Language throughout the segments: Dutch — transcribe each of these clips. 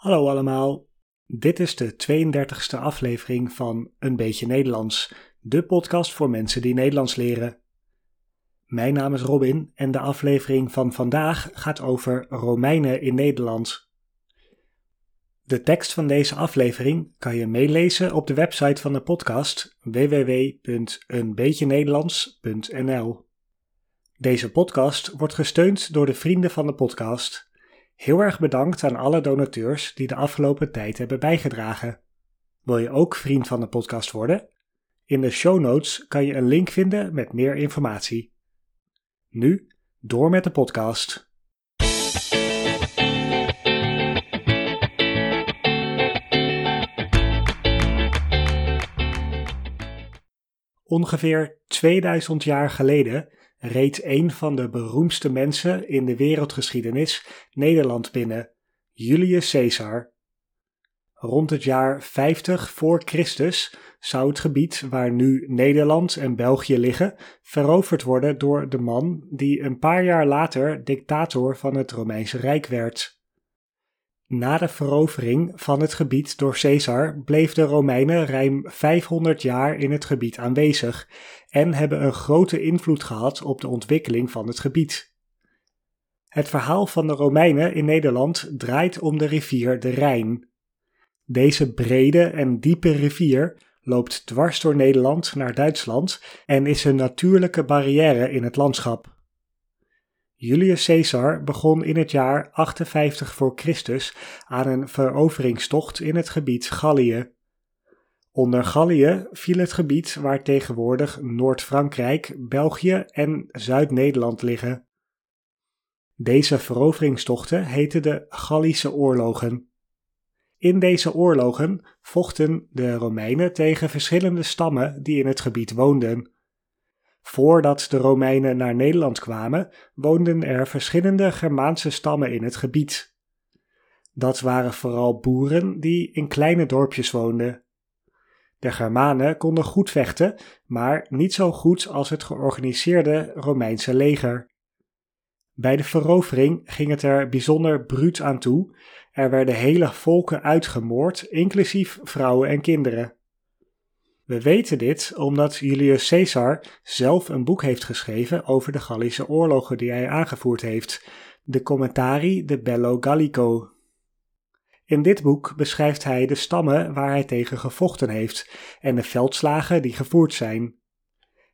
Hallo allemaal, dit is de 32e aflevering van Een Beetje Nederlands, de podcast voor mensen die Nederlands leren. Mijn naam is Robin en de aflevering van vandaag gaat over Romeinen in Nederland. De tekst van deze aflevering kan je meelezen op de website van de podcast www.eenbeetjenederlands.nl. Deze podcast wordt gesteund door de vrienden van de podcast. Heel erg bedankt aan alle donateurs die de afgelopen tijd hebben bijgedragen. Wil je ook vriend van de podcast worden? In de show notes kan je een link vinden met meer informatie. Nu, door met de podcast. Ongeveer 2000 jaar geleden reed een van de beroemdste mensen in de wereldgeschiedenis Nederland binnen, Julius Caesar. Rond het jaar 50 voor Christus zou het gebied waar nu Nederland en België liggen veroverd worden door de man die een paar jaar later dictator van het Romeinse Rijk werd. Na de verovering van het gebied door Caesar bleef de Romeinen ruim 500 jaar in het gebied aanwezig en hebben een grote invloed gehad op de ontwikkeling van het gebied. Het verhaal van de Romeinen in Nederland draait om de rivier de Rijn. Deze brede en diepe rivier loopt dwars door Nederland naar Duitsland en is een natuurlijke barrière in het landschap. Julius Caesar begon in het jaar 58 voor Christus aan een veroveringstocht in het gebied Gallië. Onder Gallië viel het gebied waar tegenwoordig Noord-Frankrijk, België en Zuid-Nederland liggen. Deze veroveringstochten heten de Gallische oorlogen. In deze oorlogen vochten de Romeinen tegen verschillende stammen die in het gebied woonden. Voordat de Romeinen naar Nederland kwamen, woonden er verschillende Germaanse stammen in het gebied. Dat waren vooral boeren die in kleine dorpjes woonden. De Germanen konden goed vechten, maar niet zo goed als het georganiseerde Romeinse leger. Bij de verovering ging het er bijzonder bruut aan toe. Er werden hele volken uitgemoord, inclusief vrouwen en kinderen. We weten dit omdat Julius Caesar zelf een boek heeft geschreven over de Gallische oorlogen die hij aangevoerd heeft, de Commentari de Bello Gallico. In dit boek beschrijft hij de stammen waar hij tegen gevochten heeft en de veldslagen die gevoerd zijn.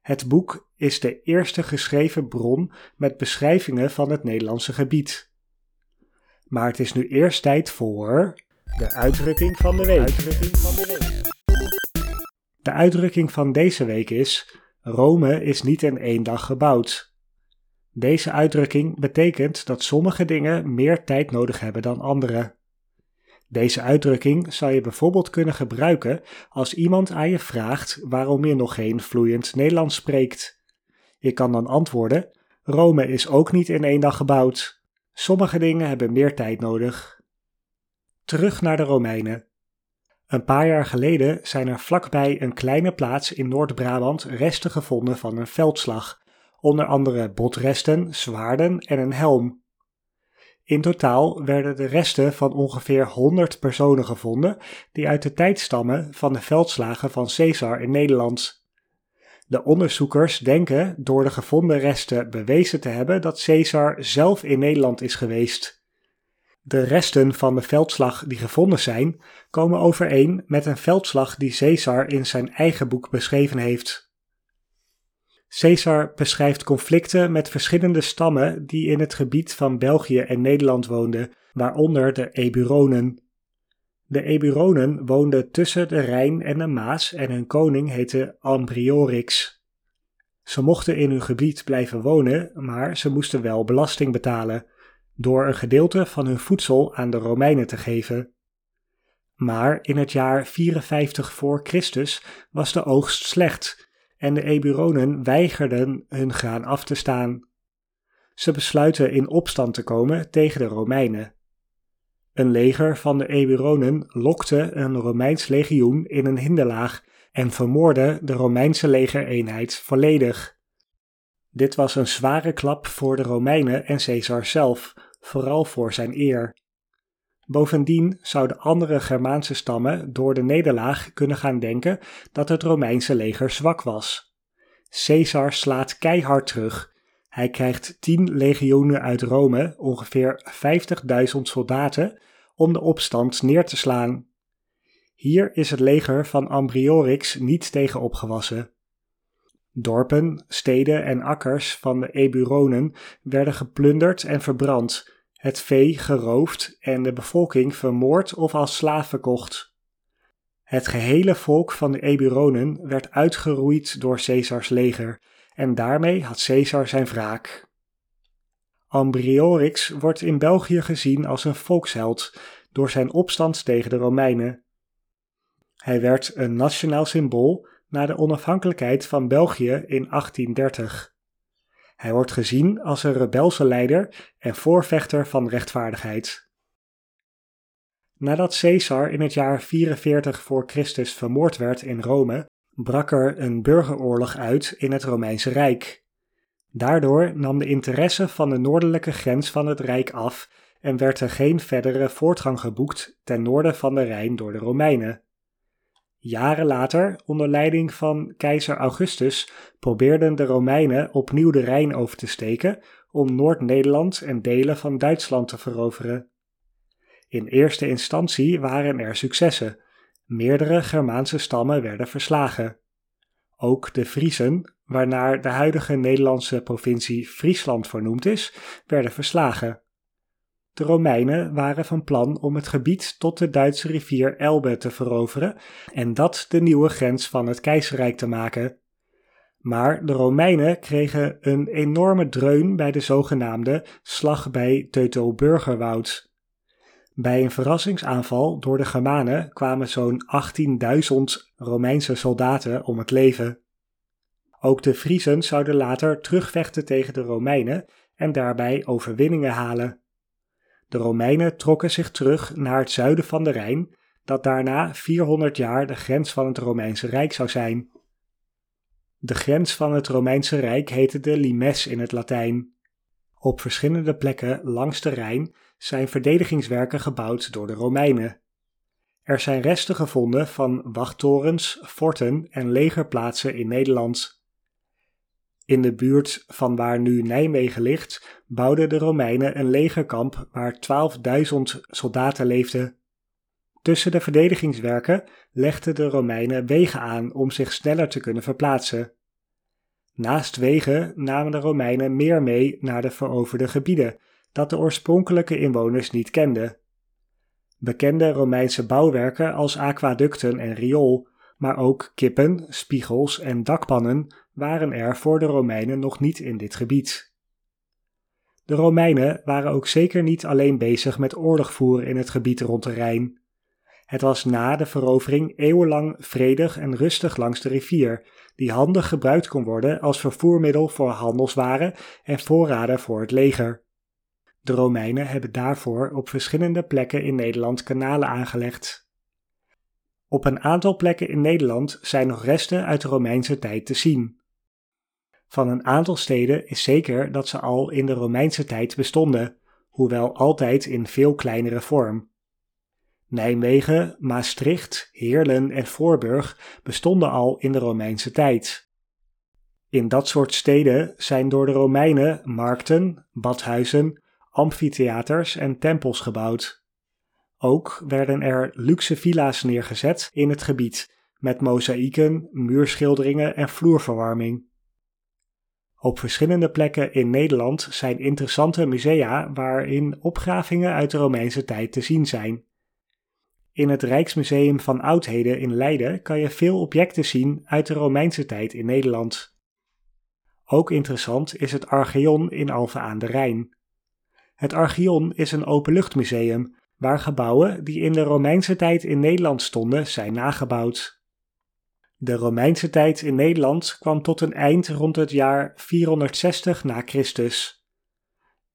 Het boek is de eerste geschreven bron met beschrijvingen van het Nederlandse gebied. Maar het is nu eerst tijd voor de uitdrukking van de. Uitdrukking van de week. De uitdrukking van deze week is: Rome is niet in één dag gebouwd. Deze uitdrukking betekent dat sommige dingen meer tijd nodig hebben dan andere. Deze uitdrukking zou je bijvoorbeeld kunnen gebruiken als iemand aan je vraagt waarom je nog geen vloeiend Nederlands spreekt. Je kan dan antwoorden: Rome is ook niet in één dag gebouwd. Sommige dingen hebben meer tijd nodig. Terug naar de Romeinen. Een paar jaar geleden zijn er vlakbij een kleine plaats in Noord-Brabant resten gevonden van een veldslag, onder andere botresten, zwaarden en een helm. In totaal werden de resten van ongeveer 100 personen gevonden die uit de tijd stammen van de veldslagen van Caesar in Nederland. De onderzoekers denken door de gevonden resten bewezen te hebben dat Caesar zelf in Nederland is geweest. De resten van de veldslag die gevonden zijn, komen overeen met een veldslag die Caesar in zijn eigen boek beschreven heeft. Caesar beschrijft conflicten met verschillende stammen die in het gebied van België en Nederland woonden, waaronder de Eburonen. De Eburonen woonden tussen de Rijn en de Maas en hun koning heette Ambriorix. Ze mochten in hun gebied blijven wonen, maar ze moesten wel belasting betalen door een gedeelte van hun voedsel aan de Romeinen te geven. Maar in het jaar 54 voor Christus was de oogst slecht en de Eburonen weigerden hun graan af te staan. Ze besluiten in opstand te komen tegen de Romeinen. Een leger van de Eburonen lokte een Romeins legioen in een hinderlaag en vermoordde de Romeinse legereenheid volledig. Dit was een zware klap voor de Romeinen en Caesar zelf, vooral voor zijn eer. Bovendien zouden andere Germaanse stammen door de nederlaag kunnen gaan denken dat het Romeinse leger zwak was. Caesar slaat keihard terug. Hij krijgt tien legioenen uit Rome, ongeveer 50.000 soldaten, om de opstand neer te slaan. Hier is het leger van Ambriorix niet tegen opgewassen. Dorpen, steden en akkers van de Eburonen werden geplunderd en verbrand, het vee geroofd en de bevolking vermoord of als slaaf verkocht. Het gehele volk van de Eburonen werd uitgeroeid door Caesars leger en daarmee had Caesar zijn wraak. Ambriorix wordt in België gezien als een volksheld door zijn opstand tegen de Romeinen. Hij werd een nationaal symbool na de onafhankelijkheid van België in 1830. Hij wordt gezien als een rebelse leider en voorvechter van rechtvaardigheid. Nadat Caesar in het jaar 44 voor Christus vermoord werd in Rome, brak er een burgeroorlog uit in het Romeinse Rijk. Daardoor nam de interesse van de noordelijke grens van het Rijk af en werd er geen verdere voortgang geboekt ten noorden van de Rijn door de Romeinen. Jaren later, onder leiding van keizer Augustus, probeerden de Romeinen opnieuw de Rijn over te steken om Noord-Nederland en delen van Duitsland te veroveren. In eerste instantie waren er successen. Meerdere Germaanse stammen werden verslagen. Ook de Friezen, waarnaar de huidige Nederlandse provincie Friesland vernoemd is, werden verslagen. De Romeinen waren van plan om het gebied tot de Duitse rivier Elbe te veroveren en dat de nieuwe grens van het keizerrijk te maken. Maar de Romeinen kregen een enorme dreun bij de zogenaamde Slag bij Teutoburgerwoud. Bij een verrassingsaanval door de Germanen kwamen zo'n 18.000 Romeinse soldaten om het leven. Ook de Friezen zouden later terugvechten tegen de Romeinen en daarbij overwinningen halen. De Romeinen trokken zich terug naar het zuiden van de Rijn, dat daarna 400 jaar de grens van het Romeinse Rijk zou zijn. De grens van het Romeinse Rijk heette de limes in het Latijn. Op verschillende plekken langs de Rijn zijn verdedigingswerken gebouwd door de Romeinen. Er zijn resten gevonden van wachttorens, forten en legerplaatsen in Nederland. In de buurt van waar nu Nijmegen ligt, bouwden de Romeinen een legerkamp waar 12.000 soldaten leefden. Tussen de verdedigingswerken legden de Romeinen wegen aan om zich sneller te kunnen verplaatsen. Naast wegen namen de Romeinen meer mee naar de veroverde gebieden, dat de oorspronkelijke inwoners niet kenden. Bekende Romeinse bouwwerken als aquaducten en riool, maar ook kippen, spiegels en dakpannen waren er voor de Romeinen nog niet in dit gebied. De Romeinen waren ook zeker niet alleen bezig met oorlog voeren in het gebied rond de Rijn. Het was na de verovering eeuwenlang vredig en rustig langs de rivier, die handig gebruikt kon worden als vervoermiddel voor handelswaren en voorraden voor het leger. De Romeinen hebben daarvoor op verschillende plekken in Nederland kanalen aangelegd. Op een aantal plekken in Nederland zijn nog resten uit de Romeinse tijd te zien. Van een aantal steden is zeker dat ze al in de Romeinse tijd bestonden, hoewel altijd in veel kleinere vorm. Nijmegen, Maastricht, Heerlen en Voorburg bestonden al in de Romeinse tijd. In dat soort steden zijn door de Romeinen markten, badhuizen, amfitheaters en tempels gebouwd. Ook werden er luxe villa's neergezet in het gebied, met mozaïeken, muurschilderingen en vloerverwarming. Op verschillende plekken in Nederland zijn interessante musea waarin opgravingen uit de Romeinse tijd te zien zijn. In het Rijksmuseum van Oudheden in Leiden kan je veel objecten zien uit de Romeinse tijd in Nederland. Ook interessant is het Archeon in Alphen aan de Rijn. Het Archeon is een openluchtmuseum waar gebouwen die in de Romeinse tijd in Nederland stonden zijn nagebouwd. De Romeinse tijd in Nederland kwam tot een eind rond het jaar 460 na Christus.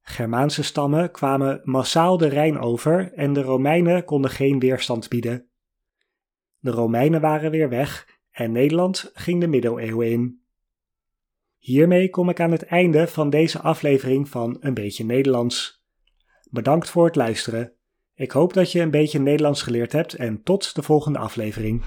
Germaanse stammen kwamen massaal de Rijn over en de Romeinen konden geen weerstand bieden. De Romeinen waren weer weg en Nederland ging de middeleeuwen in. Hiermee kom ik aan het einde van deze aflevering van Een beetje Nederlands. Bedankt voor het luisteren Ik hoop dat je een beetje Nederlands geleerd hebt en tot de volgende aflevering.